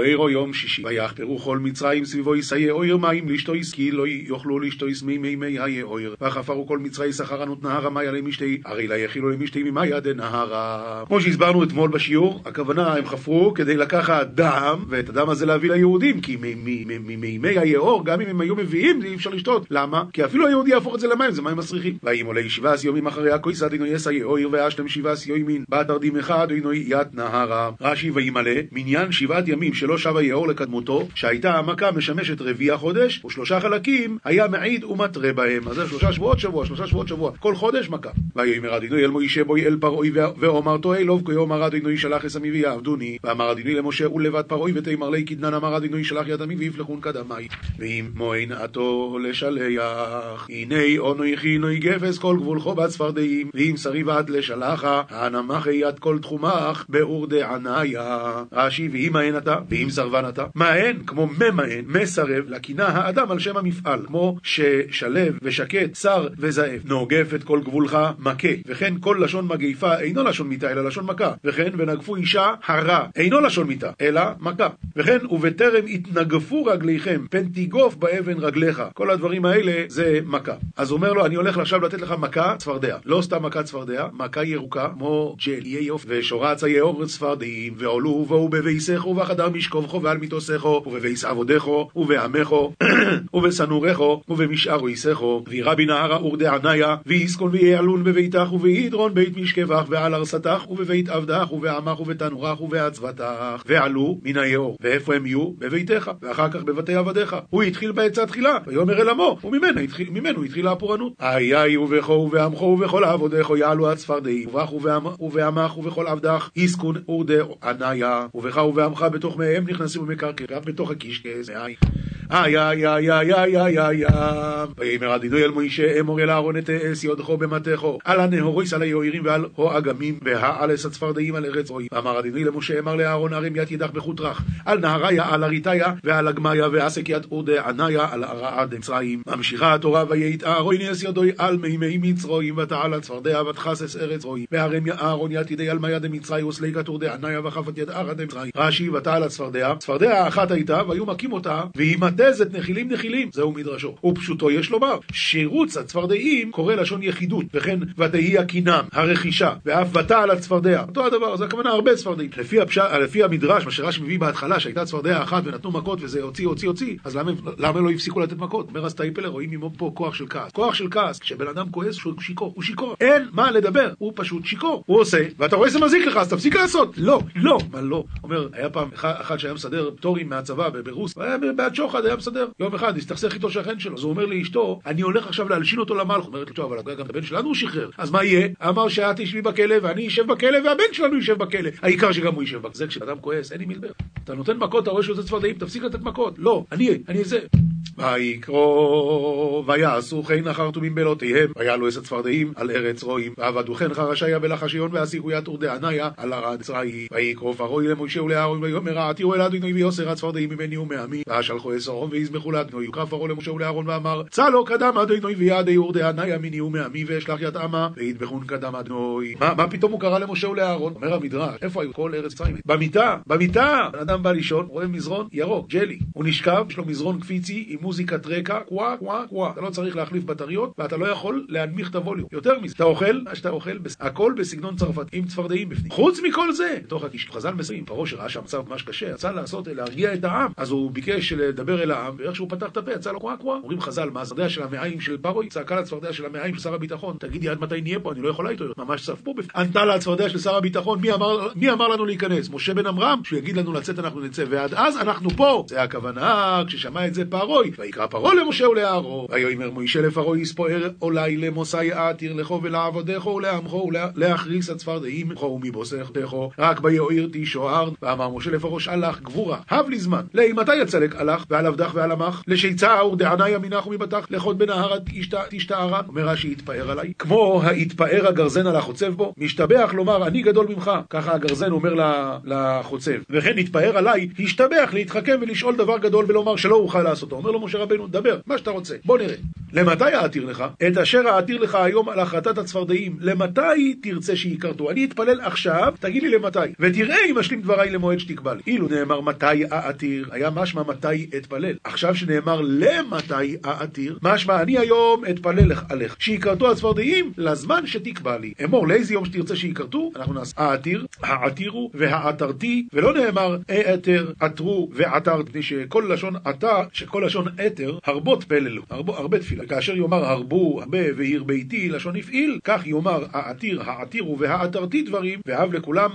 עירו יום שישי, ויחפרו כל מצרים סביבו יסייע אויר מים לשתו כי לא יאכלו לשתו מי מי מי היה אויר, וחפרו כל מצרי סחרנות נהרה מאיה למשתי, הרי לה יחילו למשתי ממאיה דנהרה. כמו שהסברנו אתמול בשיעור, הכוונה הם חפרו כדי לקחת דם, ואת הדם הזה להביא ליהודים, כי ממימי היאור, גם אם הם היו מביאים, אי אפשר לשתות. למה? כי אפילו היהודי יהפוך את זה למים, זה מים מסריחים. ויהי עולה שבעס יומים אחריה כויסא דינו יסייע אויר ואשתם שבעס יוימין, בתרדים אחד דינו ית נהרה. רש"י שב היאור לקדמותו, שהייתה המכה משמשת רביע חודש, ושלושה חלקים היה מעיד ומתרה בהם. אז זה שלושה שבועות שבוע, שלושה שבועות שבוע, כל חודש מכה. ויאמר אדינוי אל מוישה בוי אל פרעוי ואומרתו אלוב כה יאמר אדינוי שלח אסמי ויעבדוני. ואמר אדינוי למשה ולבד פרעוי ותאמר לי כדנן אמר אדינוי שלח יד עמי ויפלחון קדמי. ואם מועין עתו לשלח, הנה אונוי חינוי גפס כל גבולכו בצפרדעים, ואם שרי ועד לשלחה, הנמחי יד כל תחומך באורדי עניה. רש"י ואם מהן אתה, ואם סרבן אתה, מהן כמו ממהן, מסרב, לקינה האדם על שם המפעל, כמו ששלו ושקט, שר וזאב. נוגף את כל גבולך מכה, וכן כל לשון מגיפה אינו לשון מיתה אלא לשון מכה, וכן ונגפו אישה הרע, אינו לשון מיתה אלא מכה, וכן ובטרם התנגפו רגליכם, פן תיגוף באבן רגליך, כל הדברים האלה זה מכה. אז אומר לו אני הולך עכשיו לתת לך מכה צפרדע, לא סתם מכה צפרדע, מכה ירוקה, כמו ג'ל, יהיה יופי, ושורץ היאור צפרדעים, ועולו ובואו בביסךו ובחדר משכובכו ועל מיתוסךו, ובביס עבודךו, ובעמךו, ובסנורכו, ובמשאר איסךו, וירא בנהרה אורדי עניה, ויסקון ויעלון בביתך, ובידרון בית משכבך, ועל ארסתך, ובבית עבדך, ובעמך, ובתנורך, ובעצבתך, ועלו מן היאור. ואיפה הם יהיו? בביתך, ואחר כך בבתי עבדיך. הוא התחיל בעצה תחילה, ויאמר אל עמו, וממנו התחיל, ממנו התחילה הפורענות. איי ובכו ובעמכו ובכל עבודך יעלו הצפרדעים, ובך ובעמך ובכל עבדך, יסקון אורדי עניה, ובך ובעמך בתוך מאיהם נכנסים ומקרקר, גם בתוך הקישקס, איי איי איי איי איי איי איי ויאמר אדינוי אל מוישה אמור אל אהרון את אס יודכו במטכו על הנהוריס על היוערים ועל הו אגמים והאלס הצפרדעים על ארץ רוי ואמר אדינוי למשה אמר לאהרון הרים יד ידך בחוט רך. על נהריה על אריתיה ועל אגמיה ועסק יד אורדה עניה על ארעד מצרים. ממשיכה התורה ויית אהרון נס ידוי על מימי מצרויים ותעל הצפרדע ותכסס ארץ רוי והרם אהרון יד ידי על מיה דמצרי וסליקת אורדה עניה וחפת יד ארד מצרים. רש"י ותעל הצפרדע. צפרדע אחת הייתה והיו מכים אותה והיא מתזת נחילים נחילים, זהו מדרשו. ופשוטו יש לומר, שירוץ הצפרדעים קורא לשון יחידות, וכן ותהי הקינם, הרכישה, ואף ותעל הצפרדע. אותו הדבר, זה הכוונה הרבה צפרדעים. לפי, הפש... לפי המדרש, מה שרש"י מביא בהתחלה, שהייתה צפרדע אחת ונתנו מכות וזה הוציא, הוציא, הוציא, אז למה, למה לא הפסיקו לתת מכות? אומר אז טייפלר, רואים עמו פה כוח של כעס. כוח של כעס, כשבן אדם כועס הוא שיכור, הוא שיכור. אין מה לדבר, הוא פשוט שיכור. הוא עושה, ואתה רואה שזה מזיק לך, אז תפסיק לעשות. לא, לא, מה לא? אומר, היה פעם אחד שהיה מסדר פטורים מהצבא ברוס, היה בעד שוחד, היה מסדר. יום אחד הסתכסך איתו שכן שלו, אז הוא אומר לאשתו, אני הולך עכשיו להלשין אותו למלך. אומרת לו, אבל גם את הבן שלנו הוא שחרר. אז מה יהיה? אמר שאת תשבי בכלא ואני אשב בכלא והבן שלנו יישב בכלא. העיקר שגם הוא יישב בכלא. זה כשאדם כועס, אין לי מי לדבר. אתה נותן מכות, אתה רואה שהוא יוצא צפרדעים, תפסיק לתת מכות. לא, אני, אני זה. ויקרו, ויעשו כן אחר תומים בלותיהם, ויעלו עשר צפרדעים על ארץ רועים, ועבדו כן חרשיה בלחשיון, והשיגו יתור דעניה על ארד צראי, ויקרו פרוי למשה ולאהרון, ויאמר העתירו אל אדוני ויוסר הצפרדעים ממני ומעמי, ואשלחו עשרון ויזמחו לאדוני, יקרא פרעה למשה ולאהרון ואמר, צלו קדם אדוני ויעד יור דעניה מיני ומעמי, ואשלח יד עמה, וידבחון קדם אדוני. מה, פתאום הוא קרא למשה ולאהרון? אומר המדרש, איפה היו כל ארץ מצרים? במיטה, במיטה! אדם בא לישון, רואה מזרון ירוק, ג'לי. הוא נשכב, יש לו מזרון קפיצי עם מוזיקת רקע, קוואה, קוואה, קוואה. אתה לא צריך להחליף בטריות, ואתה לא יכול להנמיך את הווליום. יותר מזה, אתה אוכל, מה שאתה אוכל, הכל בסגנון צרפת, עם צפרדעים בפנים. חוץ מכל זה, בתוך הקיש, חז"ל מסיים, פרעה שראה שהמצב ממש קשה, רצה לעשות, להרגיע את העם, אז הוא ביקש לדבר אל העם, ואיך שהוא פתח את הפה, יצא לו קוואה, קוואה. אומרים חז"ל, מה הצפרדע של המעיים של פרעה, צעקה לצפרדע של המעיים של שר הביטחון, תגידי עד מתי נהיה פה, אני לא יכולה איתו, ממש צפו בפנים. ענתה לה הצפרדע של שר הביטחון, מי אמר, מי אמר לנו להיכנס? משה בן עמרם, שהוא יגיד לנו לצאת אנחנו נצא, ועד אז אנחנו פה. זה הכוונה, כששמע את זה פרעה, ויקרא פרעה למשה ולאהרון, ויאמר מוישה לפרעה יספואר אולי למוסי עתיר לכו ולעבודך ולעמכו ולהכריס הצפרדעים לכו ומבוסך תכו, רק ביועיר תשוער, ואמר משה לפרעה שלח גבורה, הב לי זמן, לאימתי יצלק הלך, ועל עבדך ועל עמך, לשיצה ורדענה ימינך ומבטח, לחוד בנהר תשתערן, אומר רש"י יתפאר עליי, כמו היתפאר הגרזן על החוצב בו, משתבח לומר אני גדול ממך, ככה הגרזן אומר לחוצב, וכן יתפאר עליי, השתבח להתחכם ולשאול דבר גדול ולומר שלא אוכל לעשותו, אומר לו משה רבנו, דבר, מה שאתה רוצה, בוא נראה. למתי אעתיר לך? את אשר אעתיר לך היום על החלטת הצפרדעים. למתי תרצה שיכרתו? אני אתפלל עכשיו, תגיד לי למתי. ותראה אם אשלים דבריי למועד שתקבע לי. אילו נאמר מתי אעתיר, היה משמע מתי אתפלל. עכשיו שנאמר למתי אעתיר, משמע אני היום אתפלל עליך. שיכרתו הצפרדעים לזמן שתקבע לי. אמור לאיזה יום שתרצה שיכרתו, אנחנו נעשה אעתיר, העתירו והעתרתי, ולא נאמר אעתר, עתרו ועתרת, שכל לשון עתה, שכל לשון אתר, הרבות פללו, הרבה, הרבה תפילה. כאשר יאמר הרבו, הרבה והיר ביתי, לשון הפעיל, כך יאמר העתיר, העתירו והעתרתי דברים, ואהב לכולם,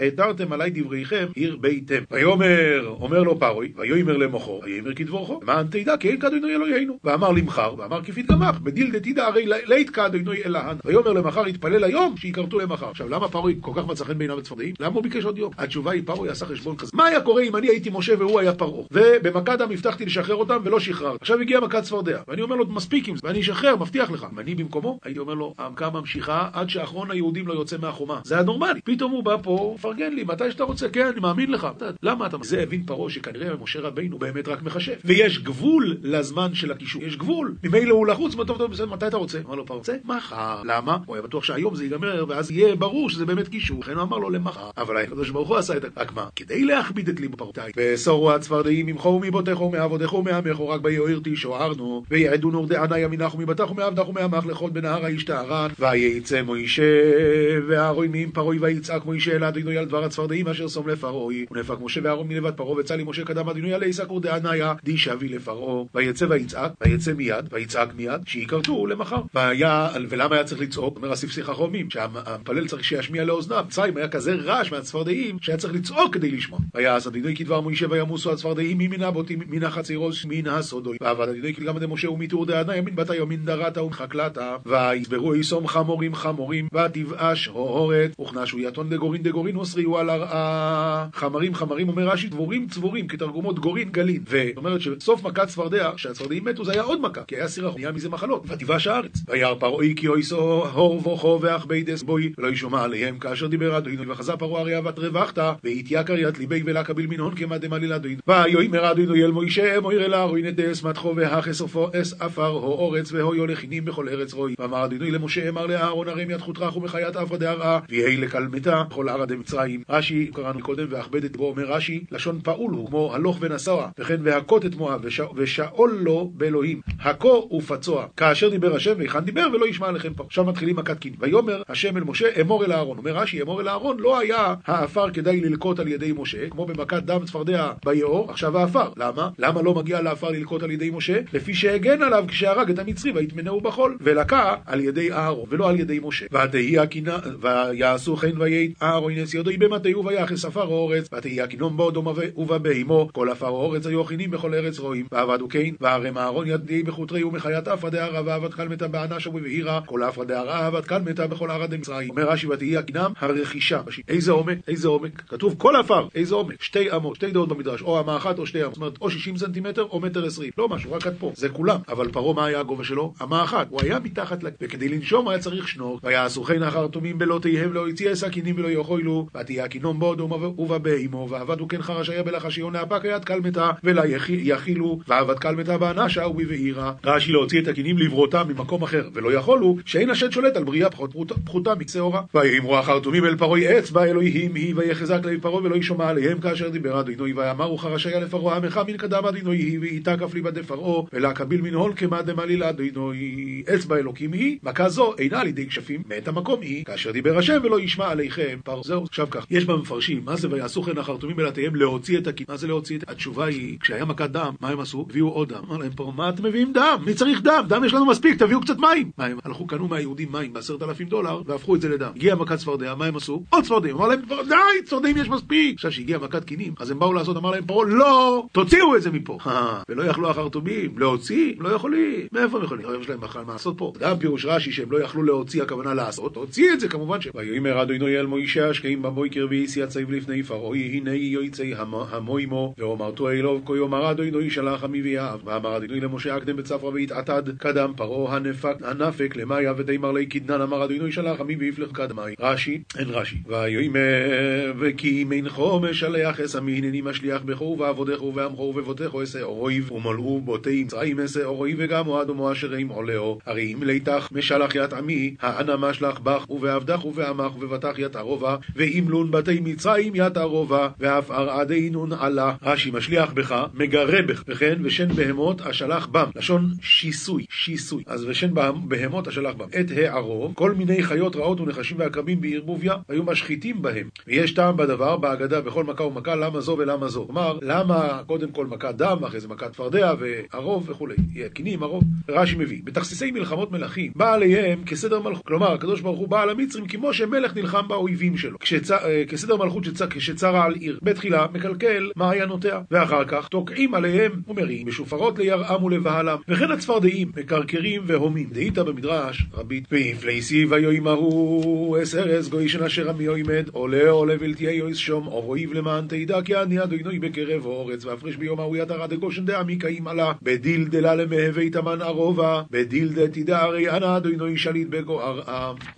העתרתם עלי דבריכם, עיר ביתם. ויאמר, אומר לו פרוי, ויאמר למוחו, ויאמר כדבורכו, למען תדע כי אין כדוני אלוהינו. ואמר למחר, ואמר כפית גמח, בדיל דתידא הרי לית כדוני אלהן. ויאמר למחר יתפלל היום, שיכרתו למחר. עכשיו למה פרוי כל כך מצא חן בעיניו הצפרדעים? למה הוא ביקש עוד יום? התשובה היא פרוי עשה חשבון כזה. מה היה קורה אם אני הייתי משה והוא היה פרעה? ובמכת דם לשחרר ולא שחרר. עכשיו הגיעה מכת צפרדע, ואני אומר לו מספיק עם זה, ואני אשחרר, מבטיח לך. אם אני במקומו, הייתי אומר לו, המכה ממשיכה עד שאחרון היהודים לא יוצא מהחומה. זה הנורמלי. פתאום הוא בא פה, מפרגן לי, מתי שאתה רוצה, כן, אני מאמין לך. למה אתה... זה הבין פרעה שכנראה משה רבינו באמת רק מחשב. ויש גבול לזמן של הקישור. יש גבול. ממילא הוא לחוץ, טוב, טוב, בסדר, מתי אתה רוצה? אמר לו פרעה, רוצה? מחר. למה? הוא היה בטוח שהיום זה ייגמר, ואז יהיה ברור שזה באמת קישור. לכן הוא אמר לו למחר. אבל הקדוש ברוך הוא עשה את רק מה? כדי להכביד את ליבו פרעותי. וסורו הצפרדעים ממך ומבותיך ומעבודך ומעמך רק ביאיר תשוערנו ויעדו נורדי ענה ימינך ומבטח ומעבדך ומעמך לכל בנהר האיש טהרן ויצא מוישה והרוימים פרוי ויצעק מוישה אל אדינוי על דבר הצפרדעים אשר שום לפרעוי ונפק משה ואהרון מלבד פרעה וצא לי משה קדם אדינוי עלי יסקור דעניה די שבי לפרעה. ויצא ויצעק ויצא מיד ויצעק מיד שיכרתו למחר. והיה ולמה היה צריך לצעוק? אומר הספסיך החומים שהמפלל צריך שישמיע לאוזניו. מצרים היה כזה רעש מהצפרדעים שהיה צריך לצעוק כדי לשמוע. ויעש אדינוי כדבר מוישה וימוסו הצפרדעים מן הבוטים מן החצירוס מן הסודוי ועבד אדינוי כלגם דמשה ומתור דענה ימין בת היומין דרתה ומחקלתה ויסברו איסום חמורים חמורים ותבאש הורת וכנשו יתון דגורין דגורין וסריו על הרעה חמרים חמרים אומר רש"י דבורים צבורים כתרגומו דגורין גלין. זאת אומרת שבסוף מכת צפרדע כשהצפרדעים מתו זה היה עוד מכה כי היה סירח נהיה מזה מחלות ותבאש הארץ וירא פרעי כי אויסו הור וכו ואכביידס בוי ולא ישמע עליהם כאשר דיבר אדוני וחזה פרעה אריה ותרווחת והתייקר ית ליבי ולקביל מנהון כמה דמליל אדוני. ויאמר אדוני אל מוישה מויר אל ארוין את דס מתחו והכס אס עפר הו אורץ והויו לכינים בכל ארץ רוי ואמר אדוני למשה אמר לאהרון הרם יד חוטרך ומחיית אף דהרעה ויהי לקלמתה בכל ערה דמצרים רש"י קראנו קודם ואכבד את בו אומר רש"י לשון פעול הוא כמו הלוך ונסוע וכן והכות את מואב ושאול לו באלוהים הכו ופצוע. כאשר דיבר השם והיכן דיבר ולא ישמע עליכם פה. עכשיו מתחילים מכת קין. ויאמר השם אל משה אמור אל אהרון. אומר רש"י אמור אל אהרון לא היה העפר כדאי ללקוט על ידי משה כמו במכת דם צפרדע ביאור עכשיו העפר. למה? למה לא מגיע לעפר ללקוט על ידי משה? לפי שהגן עליו כשהרג את המצרי ויטמנהו בחול ולקה על ידי אהרון ולא על ידי משה ותהי הקינה ויעשו כן ויית אהרון ינס ידוי במטהו ויחס עפר אורץ ותהי הקינום באודום ובבהמו כל עפר אורץ היו הכינים בכל ארץ רועים ועבדו כן וערם אהרון ידי בחוטרי ומחיית עפרא דהרה ועבד קלמתה באנשה ובבהירה כל עפרא דהרה עבד קלמתה בכל ערד דמצרים אומר רש"י ותהי הקינם הרכישה איזה עומק? איזה עומק? כתוב כל עפר איזה עומק? שתי אמות שתי דעות במדרש או אמה אחת או שתי אמות זאת אומרת או 60 סנטימטר מטר עשרים. לא משהו רק עד פה. זה כולם. אבל פרעה מה היה הגובה שלו? אמה אחת. הוא היה מתחת. וכדי לנשום היה צריך שנור. ויעשו כן אחר תומים בלא תיהם לא יציע סכינים ולא יאכלו ותהיה הכינום באודום ובבהמו ועבדו כן חרשיה בלחשיון להפק היד קלמתה ולה יכילו. ועבד קלמתה באנשה ובבעירה רש"י להוציא את הכינים לברותם ממקום אחר ולא יכולו שאין השד שולט על בריאה פחות פחותה מקצה אורה ויאמרו תומים אל פרעה אצבע אלוהים היא ויחזק להם פרעה ולא ישמע עליהם כאשר דיבר אדוני ויאמרו חרשיה לפרעה עמך מן קדם אדינוי ואיתה כף ליבא דפרעה ולהקביל מנהול כמה דמליל אדינוי אצבע אלוקים היא מכה זו אינה על ידי כשפים מאת המקום היא כאשר דיבר השם ולא ישמע עליכם. פר זהו עכשיו כך. יש במפרשים מה זה ויעשו כן החרטומים בלעתיהם להוציא את הכין מה זה להוציא את התשובה היא כשהיה מכת דם מה הם עשו? הביאו עוד דם. אמר להם פה מה אתם מביאים דם? מי צריך דם? דם יש לנו מספיק תביאו קצת מים. מה הם? הלכו קנו מהיהודים מים בעשרת אלפים דולר והפכו את זה לדם. הגיעה מכת צפרדע מה הם עשו? עוד צפרדעים. אמר להם די צפרדעים יש מספיק. עכשיו שהגיעה מכת קינים אז הם באו לעשות אמר להם פרעה לא תוציאו את זה מפה ולא יכלו החרטומים להוציא לא יכולים. מאיפה הם יכולים? יש להם מה לעשות פה. גם פירוש רש"י שהם לא יכלו להוציא הכוונה לעשות תוציא את זה כמובן ש... ויאמר אדוני אל מוישה השקעים בבויקר ואיסי הציב לפני פרעוי הנה יוצאי המוימו ואומרתו אלוב כה יאמר אדוני שלח עמי ויאהב ואמר אדוני למשה אקדם בצפרא ויתעתד קדם פרעה הנפק למאיה ודיימר לי קדנן אמר אדוני שלח עמי ויפלך קדמי רש"י אין רש"י. ויאמר וכי מן חומש שלח אסמי הנני משליח בכו ועבודך ועמכו ובבותך אעשה אויב ומלאו בותי מצרים אעשה אויב וגם אוהד ומו אשר עם עולהו. הרי אם ליתך משלח ית עמי, האנה משלח בך ובעבדך ובעמך ובבטח ית ערובה, ואם לון בתי מצרים ית ערובה, ואף ארעדי נון עלה. רש"י משליח בך, מגרה בך, וכן ושן בהמות אשלח בם. לשון שיסוי, שיסוי. אז ושן בהמות אשלח בם. את הערוב, כל מיני חיות רעות ונחשים ועקרבים בערבוביה, היו משחיתים בהם. ויש טעם בדבר, בהגדה, בכל מכה ומכה, למה זו ולמה זו. כלומר, למה קודם כל מכת דם, אחרי זה מכת צפרדע וערוב וכולי. קינים, ערוב. רש"י מביא. בתכסיסי מלחמות מלכים, בא עליהם כסדר מלכות. כלומר, הקדוש ברוך הוא בא על המצרים כמו שמלך נלחם באויבים שלו. כשצ... אה, כסדר מלכות שצ... כשצרה על עיר. בתחילה מקלקל מעיינותיה, ואחר כך תוקעים עליהם ומרים בשופרות לירעם ולבהלם. וכן הצפרדעים, מקרקרים והומים. דהית במדרש רבית. ויפלייסי ויאמרו אס ארז גוישן אשר עמי יוימד עולה עולה ולתהיה יויס שום אוהיב למען תדע כי אני אדוני בקרב אורץ והפרש ביום ההוא יתרה דגושן דעמי קאים עלה בדיל דלה למהווה תמן ערובה בדיל דתדע הרי אנא אדוני שליט בגואר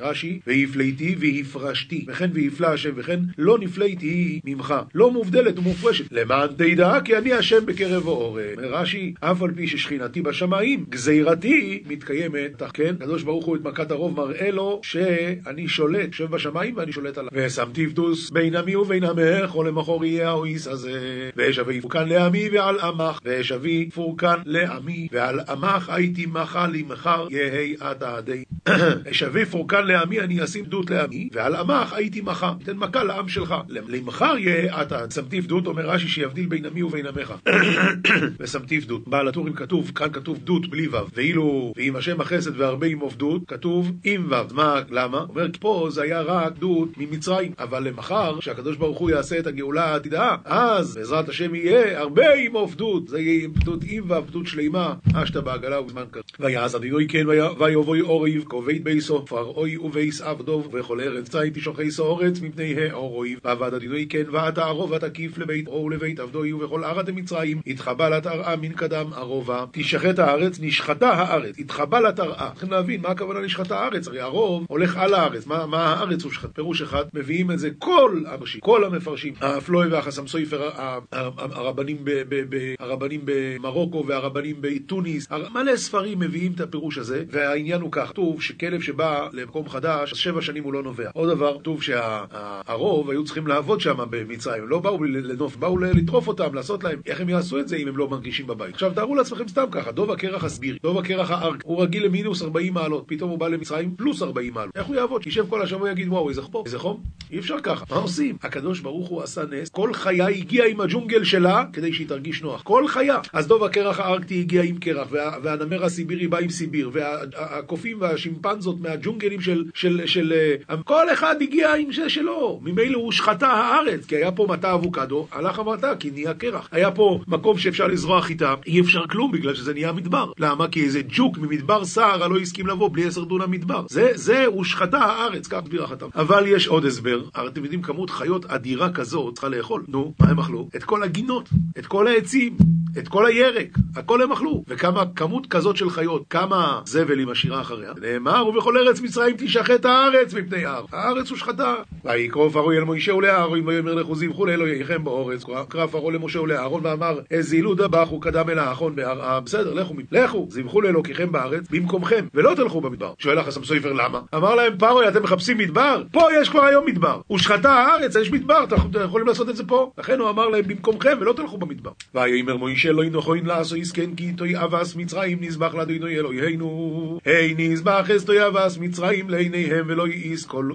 רש"י והפליתי והפרשתי וכן והפלא השם וכן לא נפליתי ממך לא מובדלת ומופרשת למען תדע כי אני השם בקרב אורץ רש"י אף על פי ששכינתי בשמיים גזירתי מתקיימת כן הקדוש ברוך הוא את מכת הרוב מראה לו שאני שולט יושב בשמיים ואני שולט עליו. ושמתי פדוס בין עמי ובין עמך או למחור יהיה האויס הזה ואשבי פורקן לעמי ועל עמך ואשבי פורקן לעמי ועל עמך הייתי מחה לי מחר יהי עתה די אשבי פורקן לעמי אני אשים פדות לעמי ועל עמך הייתי מחה תן מכה לעם שלך. למחר יהי עתה שמתי פדות אומר רש"י שיבדיל בין עמי ובין עמך. ושמתי פדות בעל הטורים כתוב כאן כתוב דות בלי וו ואילו ואם השם החסד והרבה עם עובדות כתוב עם וו מה למה? אומר פה זה היה רק דות ממצרים אבל למחר שהקדוש ברוך הוא יעשה את הגאולה העתידה אז בעזרת השם יהיה הרבה עם עובדות זה יהיה פדות עם וו פדות שלימה אשתא בעגלה ובזמן כזה. ויעש אדינוי כן ויבואי אוריב כובית ביסו פרעוי ובייס עבדוב וכל ארץ צי תשוחי סורץ מפני האורויב ועבד אדינוי כן ועתה ערוב ותקיף לבית אור ולבית עבדוי ובכל ארץ דמצרים התחבא לתרעה מן קדם ערובה. תשחט הארץ נשחטה הארץ התחבא לתרעה צריכים להבין מה הכוונה נשחטה הארץ? הרי הרוב הולך על הארץ. מה, מה הארץ הוא שחט? פירוש אחד מביאים את זה כל האנשים כל המפרשים. הפלואי והחסם סויפר הרבנים, ב, ב, ב, הרבנים במרוקו והרבנים בתוניס. מלא ספרים מביאים את הפירוש הזה והעניין הוא כך. כתוב שכלב שבא למקום חדש אז שבע שנים הוא לא נובע. עוד דבר כתוב שהרוב היו צריכים לעבוד שם במצרים. לא באו לנוף באו לטרוף אותם לעשות להם. איך הם יעשו את זה אם הם לא מרגישים בבית? עכשיו תארו לעצמכם סתם ככה דוב הקרח הסבירי דוב הקרח הארק הוא רגיל למינוס 40 מעלות פתאום הוא בא למצרים פלוס 40 מעלות. איך הוא יעבוד? שישב כל השבוע יגיד וואו איזה חום איזה חום. אי אפשר ככה. מה עושים? הקדוש ברוך הוא עשה נס. כל חיה הגיעה עם הג'ונגל שלה כדי שהיא תרגיש נוח. כל חיה. אז דוב הקרח הארקטי הגיע עם קרח וה, והנמר הסיבירי בא עם סיביר והקופים והשימפנזות מהג'ונגלים של, של, של, של כל אחד הגיע עם זה שלו. ממילא הוא שחטה הארץ כי היה פה מטע אבוקדו הלך המטע כי נהיה קרח. היה פה מקום שאפשר לזרוע חיטה אי אפשר כלום בגלל שזה נהיה מדבר. למה? כי איזה ג'וק ממדבר סער לא הסכים לבוא בלי עשר דונם מדבר. זה, זה הושחתה הארץ כך מסביר החתם. אבל יש עוד הסבר. הרי אתם יודעים כמות חיות אדירה כזאת צריכה לאכול. נו מה הם אכלו? את כל הגינות את כל העצים את כל הירק הכל הם אכלו. וכמה כמות כזאת של חיות כמה זבל היא משאירה אחריה? נאמר ובכל ארץ מצרים תשחט הארץ מפני הר. הארץ הושחתה. ויקרא פרעה אל מוישה ולאהרון ויאמר לכו זבחו לאלוהיכם באורץ. קרא פרעה למשה ולאהרון ואמר הזילו דבח וקדם אל האחון בהר בסדר לכו לכו זבחו לאלוקיכם בארץ במקומכם ולא תלכו במדבר. שואל החסם סופר למה? אמר להם פרעה אתם מחפשים מדבר? פה יש כבר היום מדבר. הושחתה הארץ יש מדבר אתם יכולים לעשות את זה פה? לכן הוא אמר להם במקומכם ולא תלכו במדבר. ויאמר מוישה לא ינכוין לעשו יסכן כי תוי אבס מצרים נזבח לאדוני אלוהינו. היי נזבח אסתוי אבס מצרים לעיניהם ולא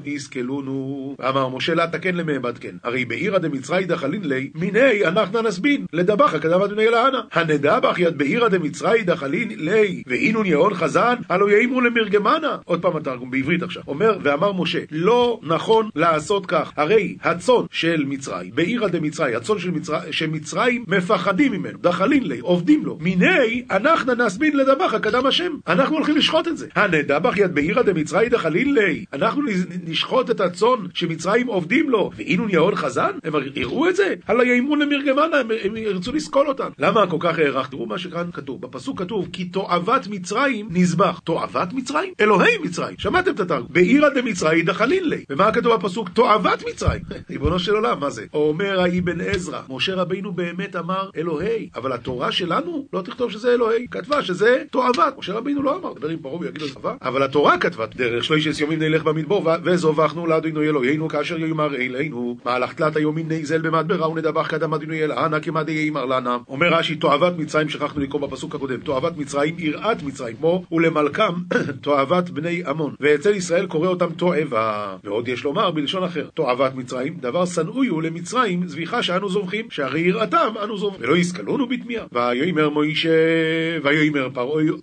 יסכלונו אמר משה לה תקן למעבד כן. הרי בעירא דמצרי דחלין לי מיני אנחנו נסבין לדבח הקדם אדוני אלהנה הנדבח יד בעירא דמצרי דחלין לי ואינון יהון חזן הלא יאמרו למרגמנה. עוד פעם התרגום בעברית עכשיו. אומר ואמר משה לא נכון לעשות כך. הרי הצאן של מצרים בעירא דמצרי הצאן של מצרים שמצרים מפחדים ממנו דחלין לי עובדים לו. מיני אנחנו נסבין לדבח הקדם השם. אנחנו הולכים לשחוט את זה. הנדבח יד בעירא דמצרי דחלין לי. אנחנו נשחוט את הצאן שמצרים עובדים לו. ואינון יהון חזן? הם יראו את זה? הלא יאמרו למרגמנה הם, ירצו לסקול אותן למה כל כך הערך תראו מה שכאן כתוב. בפסוק כתוב כי תועבת מצרים נזבח. תועבת מצרים? אלוהי מצרים. שמעתם את התרגום? בעירא דמצרי דחלין לי. ומה כתוב בפסוק? תועבת מצרים. ריבונו של עולם מה זה? אומר האבן עזרא משה רבינו באמת אמר אלוהי אבל התורה שלנו לנו, לא תכתוב שזה אלוהי. כתבה שזה תועבת. משה רבינו לא אמר, דבר עם פרעה ויגיד לו תועבה. אבל התורה כתבה, דרך שלוש ימים נלך במדבור, וזובחנו לאדינו אלוהינו כאשר יאמר אלינו, מהלך תלת היומין נזל במדברה ונדבך קדם אדינו אנא כמדי יאמר לנה. אומר רש"י, תועבת מצרים, שכחנו לקרוא בפסוק הקודם, תועבת מצרים, יראת מצרים, כמו ולמלכם תועבת בני עמון. ואצל ישראל קורא אותם תועבה. ועוד יש לומר בלשון אחר, תועבת מצרים, דבר שנואי הוא למצרים, זביחה שאנו זובחים, שהרי יראתם אנו זובחים. ולא יסכלונו בתמיהה. ויאמר מוישה, ויאמר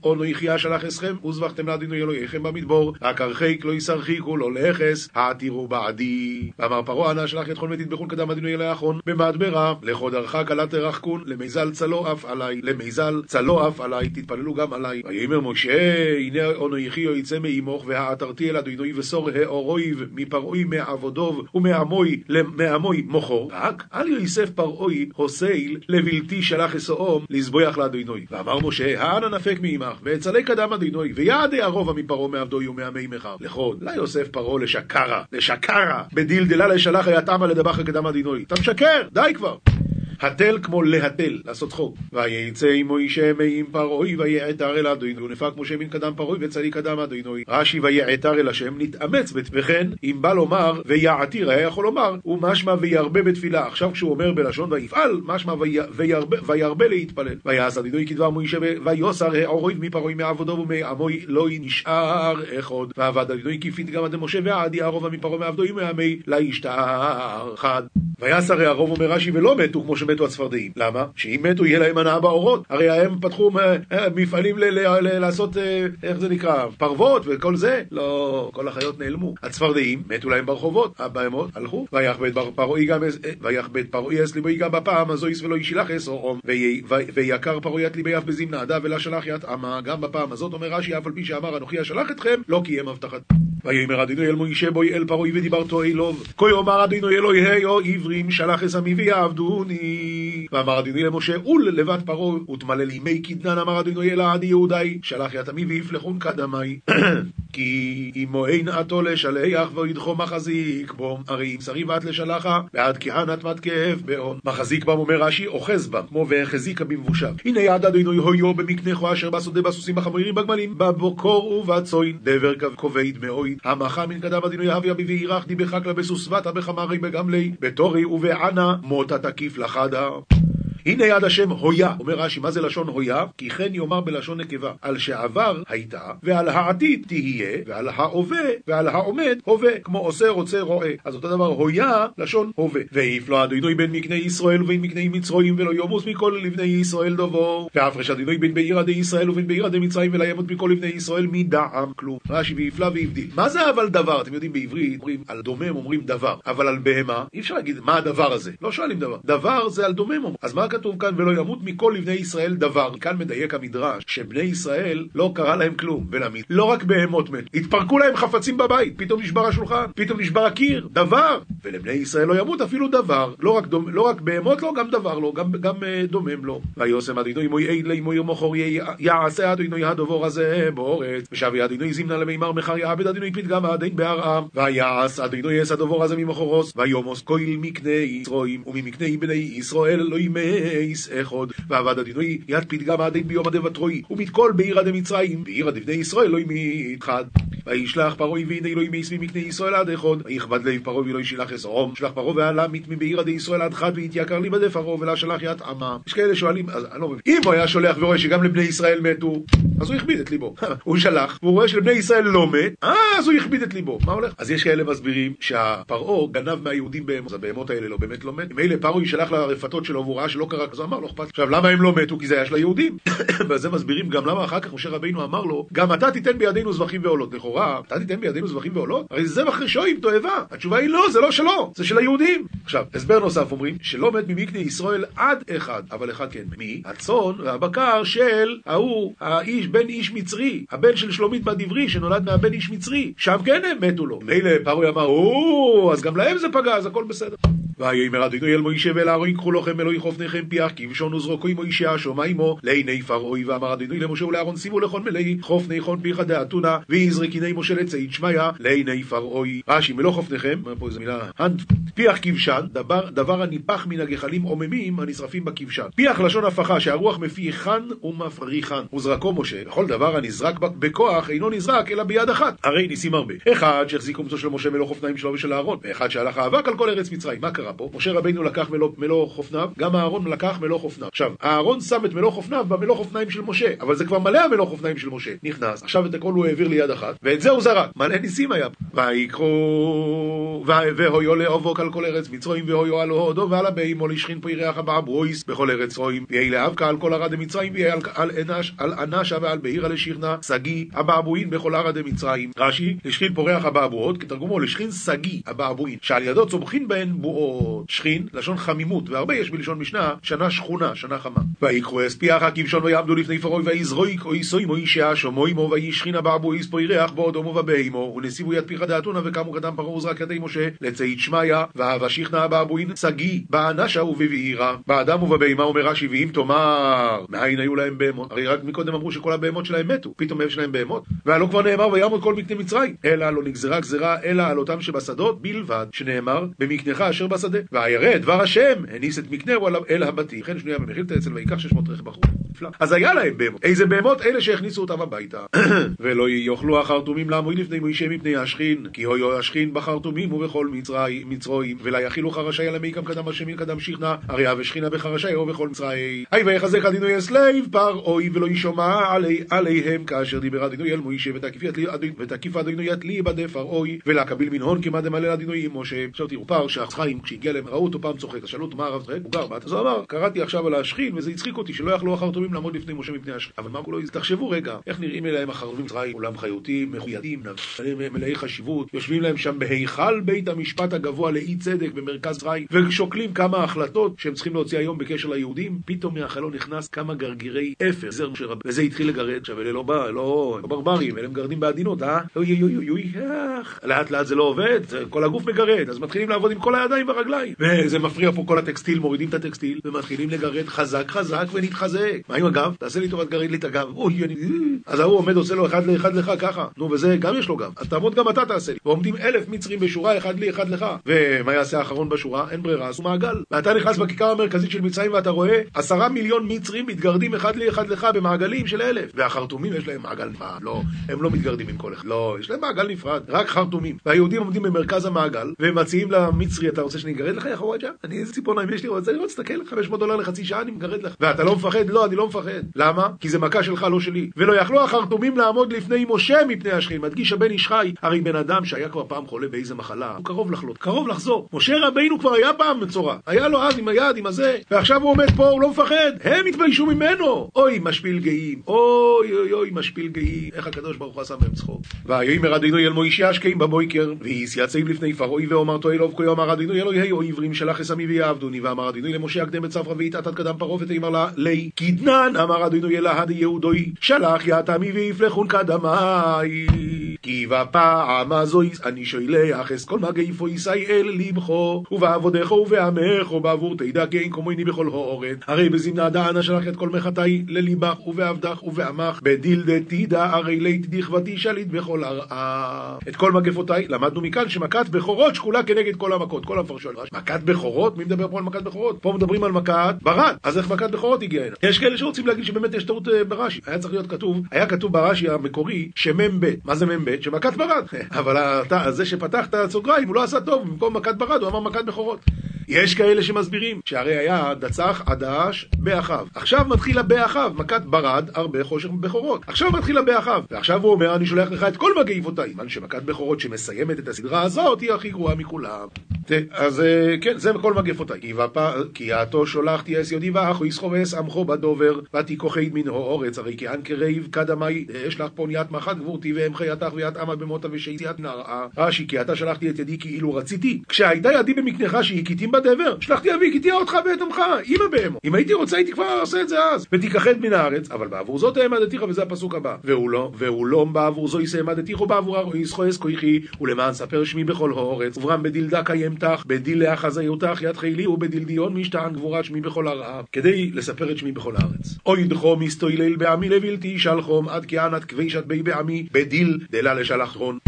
אונו יחיה שלח אסכם, וזבחתם לאדינו אלוהיכם במדבור, רק הרחיק לא יסרחיקו לא לכס, העתירו בעדי. ואמר פרעה אנא שלח את כל ותטבחון קדם אדינו אלוהי האחרון, במדברה, לכו דרכה קלה תרחקון, למיזל צלו אף עלי, למיזל צלו אף עלי, תתפללו גם עלי. ויאמר משה, הנה אונו יחיו יצא מעמוך, והעתרתי אל אדינוי וסור האורויב מפרעוי מעבודוב ומעמוי מעמוי מוכו, רק אל יוסף פרעוי הוסייל לבלתי שלח אסאום לזבוח לאדינוי. ואמר משה, האנה נפק מעמך, ואצלי קדם אדינוי, ויעדי הרובע מפרעה מעבדוי ומעמי מחר. לכון, לה יוסף פרעה לשקרה, לשקרה, בדילדלה לשלח היתאמה לדבחה קדם אדינוי. אתה משקר, די כבר. התל כמו להתל, לעשות צחוק. וייצא עמו אישה מעם פרעוי ויעתר אל אדוני, ונפק משה מן קדם פרעוי וצלי קדם אדוני. רש"י ויעתר אל השם נתאמץ, וכן אם בא לומר ויעתיר, היה יכול לומר ומשמע וירבה בתפילה. עכשיו כשהוא אומר בלשון ויפעל, משמע וירבה, וירבה להתפלל. ויעש אדוני כדבר מוישה ויוסר העוריב מפרעוי מעבודו ומעמוי לא נשאר אחד. ועבד אדוני כפית גם עד משה ועדי ערובה מפרעוי מעבדו ומעמי לה ישתר חד. ויעש הרוב אומר רש"י ולא מתו כמו שמתו הצפרדעים. למה? שאם מתו יהיה להם הנאה באורות. הרי הם פתחו מפעלים לעשות, איך זה נקרא, פרוות וכל זה. לא, כל החיות נעלמו. הצפרדעים מתו להם ברחובות, הבהמות הלכו. ויחבט פרעי גם, ויחבט פרעי אס ליבוי גם בפעם הזו יש ולא ישילח אס אורום. ויקר פרעי את ליבי אף בזמנה עדה ולה שלח ית עמה. גם בפעם הזאת אומר רש"י אף על פי שאמר אנוכי אשלח אתכם, לא קיים הבטחת. ויאמר אדינו אל מוישה בוי אל פרעי ודיברתו אלוב. כה יאמר אדינו אלוהי או עברים שלח את עמי ויעבדוני. ואמר אדינו למשה אול לבת פרעה ותמלל ימי קדנן אמר אדינו אל עדי יהודי שלח ית עמי ויפלחון קדמי. כי אמו אין עתו לשלח וידחו מחזיק בו הרי אם שרי ואת לשלחה ועד כהנת מת כאב בהון. מחזיק בם אומר רש"י אוחז בם כמו והחזיקה במבושיו. הנה יד אדינו הויו במקנכו אשר בשדה בסוסים החמורים בגמלים בבוקור ובצוין דבר כבד מאויד המחה מן קדם אדינו יהבי אבי וירח די בחקלה בסוסבתה בחמרי בגמלי בתורי ובענה מותה תקיף לחדה הנה יד השם הויה, אומר רש"י, מה זה לשון הויה? כי כן יאמר בלשון נקבה, על שעבר הייתה, ועל העתיד תהיה, ועל ההווה, ועל העומד הווה, כמו עושה רוצה רואה. אז אותו דבר הויה, לשון הווה. ויפלו אדינוי בין מקני ישראל ובין מקני מצרויים, ולא יומוס מכל לבני ישראל דבור. והפרש אדינוי בין בעירא די ישראל ובין בעירא די מצרים, ולא ימות מכל לבני ישראל מדעם כלום. רש"י ויפלא והבדיל. מה זה אבל דבר? אתם יודעים בעברית, אומרים על דומם אומרים דבר, אבל על בהמה אי אפשר להגיד מה הדבר הזה. לא שואלים דבר. דבר זה על דומם. אז מה כתוב כאן ולא ימות מכל לבני ישראל דבר. כאן מדייק המדרש שבני ישראל לא קרה להם כלום. ולמיד, לא רק בהמות מתו, התפרקו להם חפצים בבית, פתאום נשבר השולחן, פתאום נשבר הקיר, דבר. ולבני ישראל לא ימות אפילו דבר. לא רק, דומ, לא רק בהמות לא, גם דבר לא, גם, גם uh, דומם לא. ויוסם אדינוי מוי אי מוי מוכר יעשה אדינוי הדובור הזה באורץ. ושבי אדינוי זימנה למימר מחר יעבד אדינוי פתגם עדין בהרעם. ויעש אדינוי יעש הדובור הזה ממוכרוס. ויומוס כהל מקנה יצרועים וממקנה בני ישראל לא ימייס אחד. ועבד אדינוי יד פתגם עדין ביום הדבטרוי. ומתכל בעיר דמצרים בעיר דבני ישראל לא ימית חד. וישלח פרעה והנה אלוהי מייס ממקנה ישראל עד אחד. ויכבד לב פרעה ולא ישלח אסרום. שלח פרעה ועלה מת מבעיר עדי ישראל עד חד והתייקר לי בדי פרעה ולה שלח ית עמה. יש כאלה שואלים, אז אני לא מבין. אם הוא היה שולח ורואה שגם לבני ישראל מתו, אז הוא הכביד את ליבו. הוא שלח, והוא רואה שלבני ישראל לא מת, אה, אז הוא הכביד את ליבו. מה הולך? אז יש כאלה מסבירים שהפרעה גנב מהיהודים בהמות, אז הבהמות האלה לא באמת לא מת. מילא פרעה ישלח לרפתות שלו והוא ראה שלא קרה, אז הוא אמר, לא אכפת. עכשיו, למה הם לא מתו? כי זה היה של היהודים. וזה מסבירים גם למה אחר כך משה רבינו אמר לו, גם אתה תיתן בידינו זבחים ועולות. לכאורה, אתה תיתן בידינו זבחים ועולות? הרי זה זבח רשעים, תועבה. התשובה היא לא, זה לא שלו, זה של היהודים. עכשיו, הסבר נוסף אומרים, שלא מת ממקנה ישראל עד אחד, אבל אחד כן. מי? הצאן והבקר של ההוא, האיש, בן איש מצרי, הבן של שלומית בת עברי, שנולד מהבן איש מצרי. שם כן הם מתו לו. מילא פרעה אמר, או, אז גם להם זה פגע, אז הכל בסדר. ויאמר אדוני אל מוישה ואל אהרון קחו לכם אלוהי חופניכם פיח כבשון וזרוקו עמו אישה שומע עמו לעיני פרעוי ואמר אדוני למשה ולאהרון שימו לכל מלאי חופני חון פיך דאתונה ויזרקיני משה לצאית שמיא לעיני פרעוי רש"י מלוא חופניכם, פה איזה מילה, פיח כבשן, דבר, דבר הניפח מן הגחלים עוממים הנשרפים בכבשן. פיח לשון הפכה שהרוח מפיחן ומפריחן. וזרקו משה, וכל דבר הנזרק בכוח אינו נזרק אלא ביד אחת. הרי ניסים הרבה. אחד שהחזיק קומצו של משה מלוא חופניים שלו ושל אהרון, ואחד שהלך האבק על כל ארץ מצרים. מה קרה פה? משה רבינו לקח מלוא, מלוא חופניו, גם אהרון לקח מלוא חופניו. עכשיו, אהרון שם את מלוא חופניו במלוא חופניים של משה, אבל זה כבר מלא המלוא חופניים של משה. נכנס, עכשיו את הכל הוא העביר ליד אחת, ואת זה הוא זרק. מלא ניסים היה. ויקחו, והויו לאבוק על כל ארץ מצרים, והויו על הודו ועל הבהמו לשכין פה ירח הבעברויס בכל ארץ רואים, ויהי לאבקה על כל ערד מצרים, ויהי על, על, על אנשה ועל בהירה לשכנה, שגיא הבעבועין בכל ערד מצרים. רש"י, לשכין פורח הבעבועות, כתרגומו לשכין שגיא הבעבועין, שעל ידו צומחין בהן בועות. שכין, לשון חמימות, והרבה יש בלשון משנה, שנה שכונה, שנה חמה. ויקחו אספיח הכבשון ויעמדו לפני פרוי ויזרויק או יסוימו אישה שומו עמו ויהי שכין הבעבועיס פה ירח באודומו ובהמו, ונסיבו יד פיך דאתונה וקמו קדם פרעה וזרק ידי משה לצאית שמיא, ואהבה שכנה הבעבועין שגיא באנשה ובבעירה, באדם ובבהמה אומר רש"י ואם תאמר מאין היו להם בהמות, הרי רק מקודם אמרו שכל הבהמות שלהם מתו, פתאום יש להם בהמות, והלא כבר נאמר וימת כל מקנה מצרים, אלא לא נגזרה גזירה אלא על אותם שבשדות בלבד, שנאמר במקנך אשר בשדה, והירא דבר השם הניס את מקנהו אל הבתים, וכן שנויה במכילתא אצל ויקח שש מאות רכב בחור. אז היה להם בהמות, איזה בהמות? אלה שהכניסו אותם הביתה. ולא יכלו החרטומים לעמוד לפני מוישה מפני השחין, כי היה השחין בחרטומים ובכל מצרים, ולא יאכילו חרשי על המיקם קדם השמין קדם שכנה, הרי אבי שכינה בחרשי או בכל מצרים. היי ויחזק אדוני את לב פרעה ולא שמע עליהם כאשר דיבר אדינוי אל מוישה ותקיף אדינוי יתלי בדי פרעוי ולקביל מנהון כמעט דמלא אדינוי עם משה. עכשיו תראו פער שהחיים כשהגיע להם ראו אותו פעם צוחק, אז שאלו אותו מה הרב צוחק? הוא גר בת, אז הוא אמר קראתי עכשיו על השכין וזה הצחיק אותי שלא יכלו החרטומים לעמוד לפני משה מפני השכין. אבל מה כולו, תחשבו רגע, איך נראים אליהם החרטומים מצרים, עולם חיותים, מחוידים, מלאי חשיבות, יושבים להם שם בהיכל בית המשפט הגבוה לאי צדק במרכז מצרים, ושוקלים כמה החלטות שהם צריכים להוציא היום בקשר ליהודים, פתאום מהחלון נכנס כמה גרגירי אפר, זר משה רבי, וזה התחיל לגרד, עכשיו אלה לא, לא, לא ברברים, אלה מגרדים בעדינות, אה? אוי אוי אוי אוי, לאט לאט זה לא עובד, כל הגוף מגרד, אז מתחילים לעבוד עם כל הידיים והרגליים, וזה מפריע פה כל הטקסטיל, מורידים את הטקסטיל, ומתחילים לגרד חזק חזק ונתחזק. מה עם הגב? תעשה לי טובת גרד לי את הגב, אוי אני... אז ההוא עומד עושה לו אחד לאחד לך ככה, נו וזה גם יש לו גב, אז תעמוד גם אתה תעשה לי, ועומדים אלף מצרים בשורה אחד לי אחד לך, ומה יעשה האחרון בשורה? אין ברירה, עשו מעגל, ואתה נכנס בכיכר המרכזית של מצרים ואתה רואה עשרה מיליון מצרים מתגרדים אחד לי אחד לך במעגלים של אלף, והחרטומים יש להם מעגל נפרד, לא, הם לא מתגרדים עם כל אחד, לא, יש להם מעגל נפרד, רק חרטומים, והיהודים עומדים במרכז המעגל, והם מציעים למצרי, אתה רוצה אגרד לך יא חוואג'ה? אני איזה ציפורניים יש לי, רוצה לראות, תסתכל, 500 דולר לחצי שעה אני מגרד לך, ואתה לא מפחד? לא, אני לא מפחד, למה? כי זה מכה שלך, לא שלי, ולא יכלו החרטומים לעמוד לפני משה מפני השכין, מדגיש הבן איש חי, הרי בן אדם שהיה כבר פעם חולה באיזה מחלה, הוא קרוב לחלות, קרוב לחזור, משה רבינו כבר היה פעם מצורע, היה לו אז עם היד, עם הזה, ועכשיו הוא עומד פה, הוא לא מפחד, הם התביישו ממנו, אוי משפיל גאים, אוי אוי אוי משפיל גאים, איך הקדוש ברוך הוא עשה מהם צחוק. ויאמר אדינוי אל מוישה השקעים בבויקר, ויסייצב לפני פרעוי ואומרתו אלוב כה יאמר אדינוי אלוהי או עברים שלח אסמי ויעבדוני ואמר אדינוי למשה הקדם את צפרא ויתעת עד קדם פרעה ותאמר לה לי קדנן אמר אדינוי אל ההדי יהודוי שלח יתמי ויפלחון קדמי כי בפעם הזו אני שולח אס כל מגעיפו ישאי אל לבכו ובעבודך ובעמך ובעבור תדע כי אין כמוני בכל הורן הרי בזמנה דענה שלח את כל מחתי לליבך ובעבדך ובעמך בדילדה תדע הרי לית דכבתי שליט בכל הרעה את כל מגפותיי למדנו מכאן שמכת בכורות שקולה כנגד כל המכות כל המפרשות מכת בכורות? מי מדבר פה על מכת בכורות? פה מדברים על מכת ברד אז איך מכת בכורות הגיעה הנה? יש כאלה שרוצים להגיד שבאמת יש טעות ברש"י היה צריך להיות כתוב היה כתוב ברש"י המקורי שמ"ב מה זה מ"ב? שמכת ברד אבל זה שפתח את הסוגריים הוא לא עשה טוב במקום מכת ברד הוא אמר מכת בכורות יש כאלה שמסבירים שהרי היה דצח עדש באחיו. עכשיו מתחיל הבאחיו, מכת ברד, הרבה חושך בכורות. עכשיו מתחיל הבאחיו. ועכשיו הוא אומר, אני שולח לך את כל מגעיבותיי. כיוון שמכת בכורות שמסיימת את הסדרה הזאת היא הכי גרועה מכולם. אז כן, זה כל מגפותיי. כי יעתו שולחתי אס יודי ואחו יסחו ואס עמכו בדובר, ותיקוחי מן האורץ, הרי כי אנקי רעיב קדמי, יש לך פוניית מחת גבורתי והם חייתך ויאת עמה במותה ושיציאת נראה. רש"י, כי אתה שלחתי את ידי כאילו רציתי. כשהייתה ידי במקנך שהכיתים בדבר, שלחתי אבי כי תהיה אותך ואת עמך, עם הבהמות. אם הייתי רוצה הייתי כבר עושה את זה אז. ותיכחד מן הארץ, אבל בעבור זאת העמדתיך וזה הפסוק הבא. והוא לא, והוא לא בעבור זו יסעמדתיך ובעבור הרואיס חויס כויכי, ולמען ספר שמי בכל האורץ, וברם בדילדה קיימתך, בדיל לאחזיותך יד חילי ובדיל דיון משתען גבורת שמי בכל הרעב, כדי לספר את שמי בכל הארץ. אוי דחו מסתוילל בעמי לבלתי שלחום עד כי ענת כבישת בי בעמי בדיל דלה לשלחון.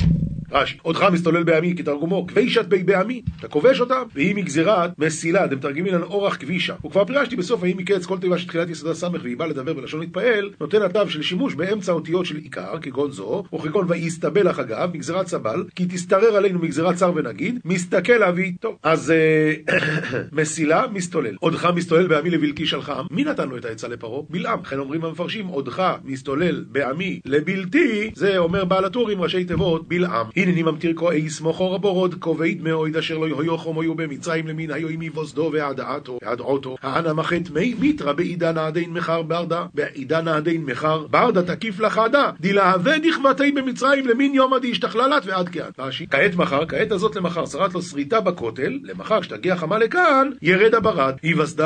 רש"י, עודך מסתולל בעמי כתרגומו, כבישת בי בעמי, אתה כובש אותם, והיא מגזירת מסילה, אתם מתרגמים לנו אורך כבישה. וכבר פירשתי בסוף האם מקץ כל תיבה של תחילת יסודה ס' והיא באה לדבר בלשון להתפעל, נותן התו של שימוש באמצע אותיות של עיקר, כגון זו, וכגון ויסתבל לך אגב, מגזירת סבל, כי תשתרר עלינו מגזירת שר ונגיד, מסתכל אבי, טוב, אז אה, מסילה, מסתולל. עודך מסתולל בעמי לבלתי שלחם, מי נתן לו את העצה לפרעה? בלעם. לכן אומרים המפרשים, עודך מסתולל בעמי לבלתי, זה אומר בעל הטורים ראשי תיבות, בלעם. הנני ממטיר כה אסמוך אור הבורוד, כובד מאויד אשר לא יהיו חומו במצרים למין היו עמי וסדו ועדעתו, ועדעותו, הענה מחט מי מיתרא בעידן העדין מחר ברדה, בעידן העדין מחר ברדה תקיף לך עדה, דלהווה דכבתי במצרים למין יום עדי השתכללת ועד כאן. רש"י, כעת מחר, כעת הזאת למחר, שרט לו שריטה בכותל, למחר כשתגיע חמה לכאן, ירד הברד,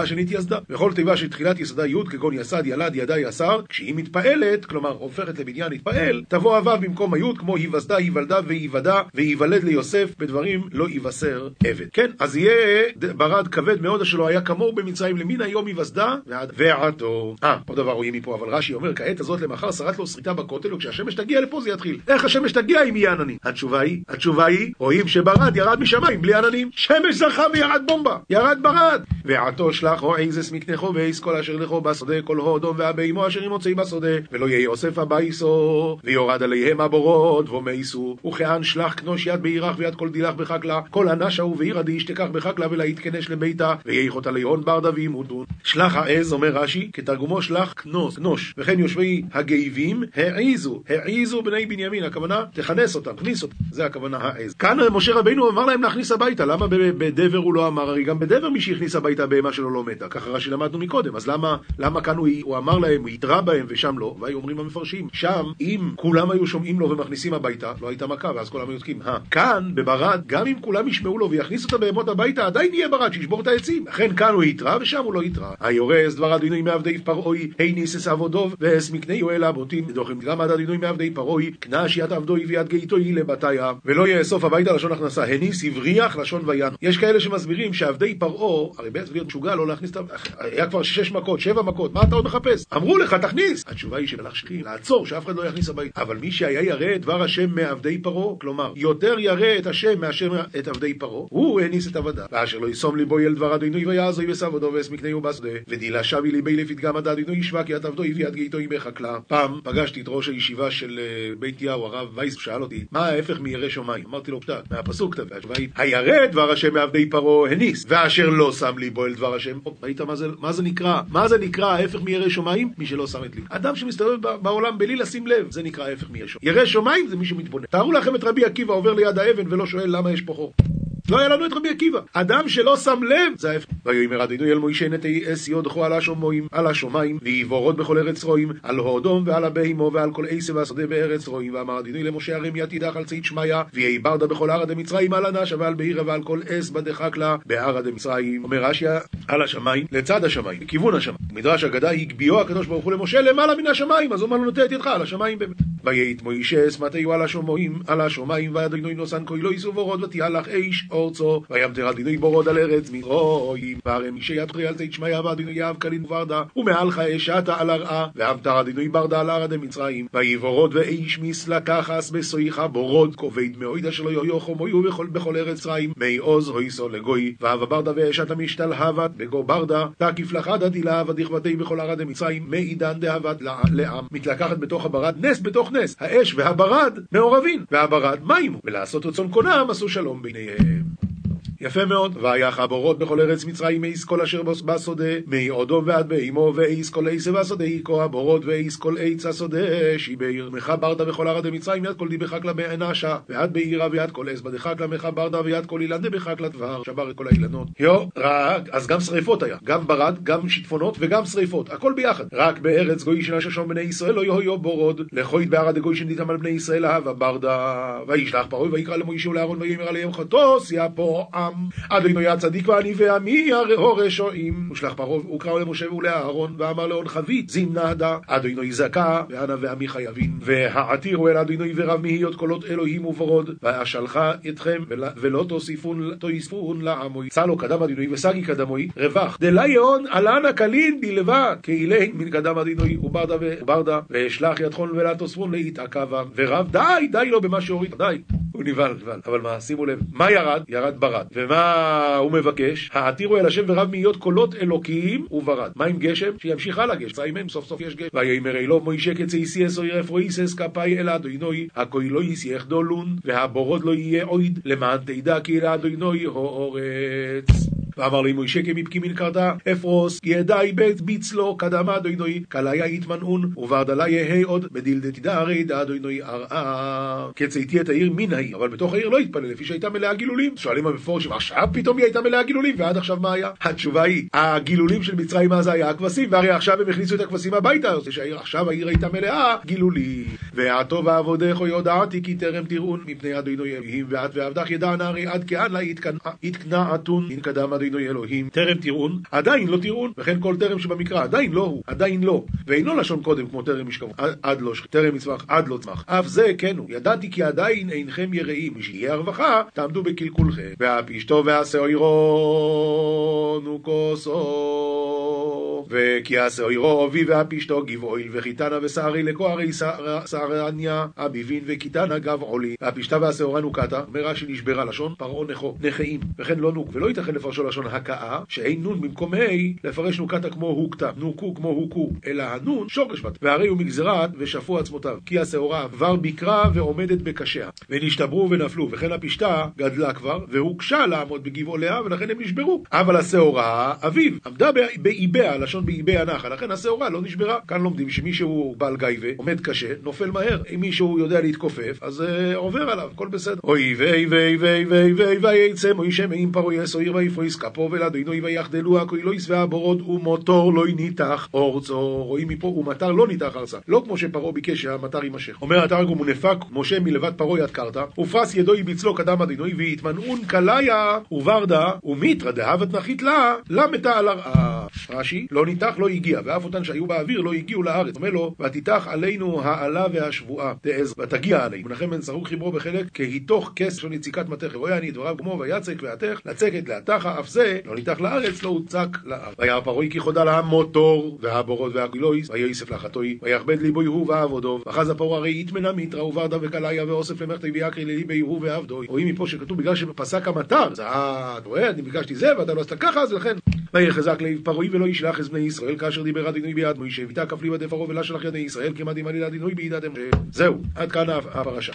שנתייסדה. וכל תיבה שתחילת יסודה י' כגון יסד, ילד, ידע, יסר, כשהיא מתפעלת, כלומר הופכת לבניין להתפעל, תבוא הו' במקום הי' כמו היווסדה, היוולדה, ויוודע, ויוולד ליוסף בדברים לא יוסר עבד. כן, אז יהיה ברד כבד מאוד אשר לא היה כמוהו במצרים למין היום היווסדה ועד עתה. אה, עוד דבר רואים מפה, אבל רש"י אומר, כעת הזאת למחר שרט לו שריטה בכותל, וכשהשמש תגיע לפה זה יתחיל. איך השמש תגיע אם יהיה עננים? התשובה היא, התשובה היא, רואים שברד ירד משמיים בלי עננים. שמש זכה וירד בומבה, ירד ברד. ועתו שלח או איזס מקנכו ואיס כל אשר לכו בשדה כל הודום והבימו אשר ימוצאי בשדה ולא יהיה יוסף הבייסו ויורד עליהם הבורות ומייסו וכאן שלח כנוש יד בירח ויד כל דילך בחקלה. כל הנש ההוא ועיר עדי ישתכח בחקלה ולהית כנש לביתה ויהיך אותה ליהון ברדה וימותון שלח העז אומר רש"י כתרגומו שלח כנוס כנוש וכן יושבי הגייבים העיזו העיזו בני בנימין הכוונה תכנס אותם תכניס אותם. זה הכוונה העז. כאן משה רבינו אמר להם להכניס הביתה. למה בדבר הוא לא אמר? הרי גם בדבר מי שהכניס הביתה הבהמה שלו לא מתה. ככה רש"י למדנו מקודם. אז למה למה כאן הוא, הוא אמר להם הוא התרה בהם ושם לא? והיו אומרים המפרשים שם אם כולם היו שומעים לו ומכניסים הביתה לא הייתה מכה ואז כולם היו יוצאים כאן בברד גם אם כולם ישמעו לו ויכניסו את הבהמות הביתה עדיין יהיה ברד שישבור את העצים. לכן כאן הוא התרה ושם הוא לא התרה היורס דבר הדינוי מעבדי פרעוי היניס עבודוב ואס מקני יואל אבותים דוחים גם עד הדינוי מעבדי פרעוי קנש יד עבדוי ויד גאיתוי לבתיה. ולא יאסוף הביתה לשון הכנסה. הניס הבריח לשון ויין יש כאלה שמסבירים שעבדי פרעה הרי בעצם להיות משוגע לא להכניס את ה... היה כבר שש מכות, שבע מכות, מה אתה עוד מחפש? אמרו לך תכניס! התשובה היא שמלך שליחים לעצור שאף אחד לא יכניס הביתה. אבל מי שהיה ירא את דבר השם מעבדי פרעה כלומר יותר ירא את השם מאשר את עבדי פרעה הוא הניס את עבדיו. ואשר לא ישום ליבו אל דבר אדינוי ויעזוי וסעבודו ואס מקניהו בשדה ודילה שבי ליבי לפתגם עד אדינוי ישבה כי את עבדו הביאת גאיתו בחקלה פעם פגשתי את ראש הישיבה של בית יאו הרב וייס שאל אותי מה ההפך מירא שמיים? אמרתי לו פשט מהפסוק והתשובה היא הירא דבר השם מעבדי פרעה הניס ואשר לא שם ליבו אל דבר השם. ראית מה זה, מה זה נקרא מה זה נקרא ההפך מירא שמיים? מי שלא שם את ליבו. אדם שמסתובב בעולם בלי לשים לב זה נקרא ההפך מירא שמיים. ירא שמיים זה מי שמתבונן. תארו לכם את רבי עקיבא עובר ליד האבן ולא שואל למה יש פה חור לא היה לנו את רבי עקיבא. אדם שלא שם לב, זה ההפך. ויאמר אדינו אל מוישה נטי אס יודחו על השומעים, על השומיים, ויבורות בכל ארץ רועים, על הודום ועל הבהמו ועל כל עשב והשדה בארץ רועים, ואמר אדינו למשה הרים יד תידח על צית שמיא, ויהי ברדה בכל ערא דמצרים על הנשה ועל בעירה ועל כל אס בדחק לה בערא דמצרים. אומר רש"י על השמיים, לצד השמיים, לכיוון השמיים. מדרש אגדה הגביהו הקדוש ברוך הוא למשה למעלה מן השמיים, אז הוא אמר לו נוטה את ידך על השמיים באמת. ויהי מוישה אסמתיו על השומעים, על השומיים, ואדינו נוסן כה לא ותיהלך אש אורצו, וימתר אדינו בורוד על ארץ מרואים, והרי מי שיתחרי על תית שמיא ואדינו יאב קלין וברדה, ומעלך אשתה על הרעה, ואמתר אדינו ברדה על ערא דמצרים, ויהי בורוד ואיש מסלקחס בסויחה בורוד, כובד מאוידה שלא יויוכו מויו בכל, ארץ מצרים, מאז הייתה לגוי, והוה ברדא ואשתא משתלהבא, בגו ברדא, תקיף לחדא דלא הוה דכותיה בכל ארעא דמצרים, מעידן דהות לעם, מתלקחת בתוך הברד, נס בתוך נס, האש והברד מעורבים, והברד מים, ולעשות רצון קונם עשו שלום ביניהם. יפה מאוד. ויך הברד בכל ארץ מצרים את כל אשר בשדה, מאדם ועד בהמה ואת כל עשב השדה הכה הברד ואת כל עץ השדה שיבר. ומחא ברדא בכל ארעא דמצרים ית כל די בחקלא מאנשא, ועד בעירא וית כל עסבא דחקלא מחא ברדא וית כל אילנא דחקלא תבר, שבר את כל האילנות. יו, רק, אז גם שריפות היה. גם ברד, גם שיטפונות וגם שריפות. הכל ביחד. רק בארץ גושן אשר שם בני ישראל לא היה ברד. לחוד בארעא דגושן די תמן בני ישראל לא הוה ברדא. וישלח פרעה ויקרא למוישה ולאהרון ויאמר אליהם חטאתי הפעם. אדוני הצדיק ואני ועמי הרשעים. ושלח פרעה וקרא למשה ולאהרון, ואמר להון חבית זמנא הדא. אדוני זכאה, ואנא ועמי חייבין. העתירו אל אדוני ורב מהיות קולות אלוהים וברד, ואשלחה אתכם, ולא תוסיפון, לעמוד. צלו קדם אדוני וסגי קדמוהי, רווח. דלא יהון עלנא קלין דלווט, כאילין מן קדם אדוני וברדא וברדא, ואשלח יתכון ולא תוספון לאתעכבא. ורב די, די לו במה שהוריד, די. הוא נבהל, נבהל. אבל מה, שימו לב, מה ירד? ירד ברד. ומה הוא מבקש? העתירו אל השם ורב מהיות קולות אלוקיים וברד. מה עם גשם? שימשיך הלאה גשם. ציימם, סוף סוף יש גשם. ויאמר אלוב מוישה כצייסי אסוי רפואיסס כפי אל אדוינוי, הכוילויס יחדולון, והבורוד לא יהיה אויד, למען תדע כי אל אדוינוי הורץ. ואמר לי מוישה כמפקימין קרתה אפרוס ידעי בית ביצלו קדמה דוינוי קליה יתמנעון וברדלה יהי עוד בדילדתי דהרי דאדוינוי ארעה כצאתי את העיר מן העיר אבל בתוך העיר לא התפלל לפי שהייתה מלאה גילולים שואלים המפורשים עכשיו פתאום היא הייתה מלאה גילולים ועד עכשיו מה היה? התשובה היא הגילולים של מצרים אז היה הכבשים והרי עכשיו הם הכניסו את הכבשים הביתה עכשיו העיר הייתה מלאה גילולים. ועתו ועבודך יודעתי כי טרם תראון מפני אדוני אלוהים ואת ועבדך ידע נערי עד כאן לה יתקנעתון אין קדם אדוני אלוהים טרם תראון עדיין לא תראון וכן כל טרם שבמקרא עדיין לא הוא עדיין לא. ואינו לשון קודם כמו טרם משכבו עד לא טרם מצמח עד לא צמח. אף זה כן הוא. ידעתי כי עדיין אינכם יראים ושיהיה הרווחה תעמדו בקלקולכם. והפשתו והשעירון וכוסו. וכי השעירו אבי והפשתו גבעויל וחיתנה ושערי לכהרי שערניה אביבין וקיתנה גב עולי. והפשתה והשעורה נוקתה אומר רש"י נשברה לשון פרעה נכו נכאים וכן לא נוק ולא ייתכן לפרשו לשון הכאה שאין נון במקום ה' לפרש נוקתה כמו הוקתה. נוקו כמו הוקו. אלא הנון שורש בת. והרי הוא מגזרת ושפו עצמותיו. כי השעורה כבר ביקרה ועומדת בקשיה. ונשתברו ונפלו. וכן הפשתה גדלה כבר והוקשה לעמוד בגבעוליה ולכן הם נשברו. אבל השעורה אביו עמדה באיביה לשון באיביה נחה לכן השעורה לא נשברה. כאן לומדים שמי שהוא בעל גייבה עומד קשה נופל מהר. אם מישהו יודע להתכופף אז uh, עובר עליו. הכל בסדר. אוי ויי ויי ויי ויי ויי ויצא מוישה מעם פרעה יסויר ויפויס כפו ולאדוני ויחדלו הכוילויס והבורות ומוטור לא ניתח אורצו רואים מפה ומטר לא ניתח ארצה לא כמו שפרעה ביקש שהמטר יימשך. אומר התרגום ונפק משה מלבד פרעה יד קרתא ופרס ידו יביצלו קדם אדינוי ויתמנעון קליה וברדה ומיתרא דהבת נחית לה למתה על הרעה. רש"י לא ניתח לא הגיע ואף אותן שהיו באוויר לא הגיעו לארץ. אומר לו ותיתח עלינו העלה והשבועה תעז ותגיע עלינו. מנחם בן צרוך חיברו בחלק כי היתוך כס של יציקת מתכת רואה אני דבריו כמו ויצק ועתך לצקת לעתך אף זה לא ניתח לארץ לא הוצק לארץ. וירא פרעה כי חודה לה מוטור והבורות והגילויס ויוסף לחתוי ויכבד ליבו יהוא ועבודו. ואחז הפרעה הרי יתמנה מיתרא וברדה וקליה ואוסף למחתי ויקרי לליבי יהוא ועבדו רואים מפה שכתוב בגלל שפסק המטר. זה אתה רואה אני ביקשתי זה ואתה לא עשית ככה אז לכן. ויחזק לב פרעה ולא ישלח את בני ישראל כאשר דיבר אדינוי ביד מוישה ויתה כף ליבא דפרעה ולה שלח ידי ישראל כמעט ימלא לאדינוי בידת זהו עד כאן הפרשה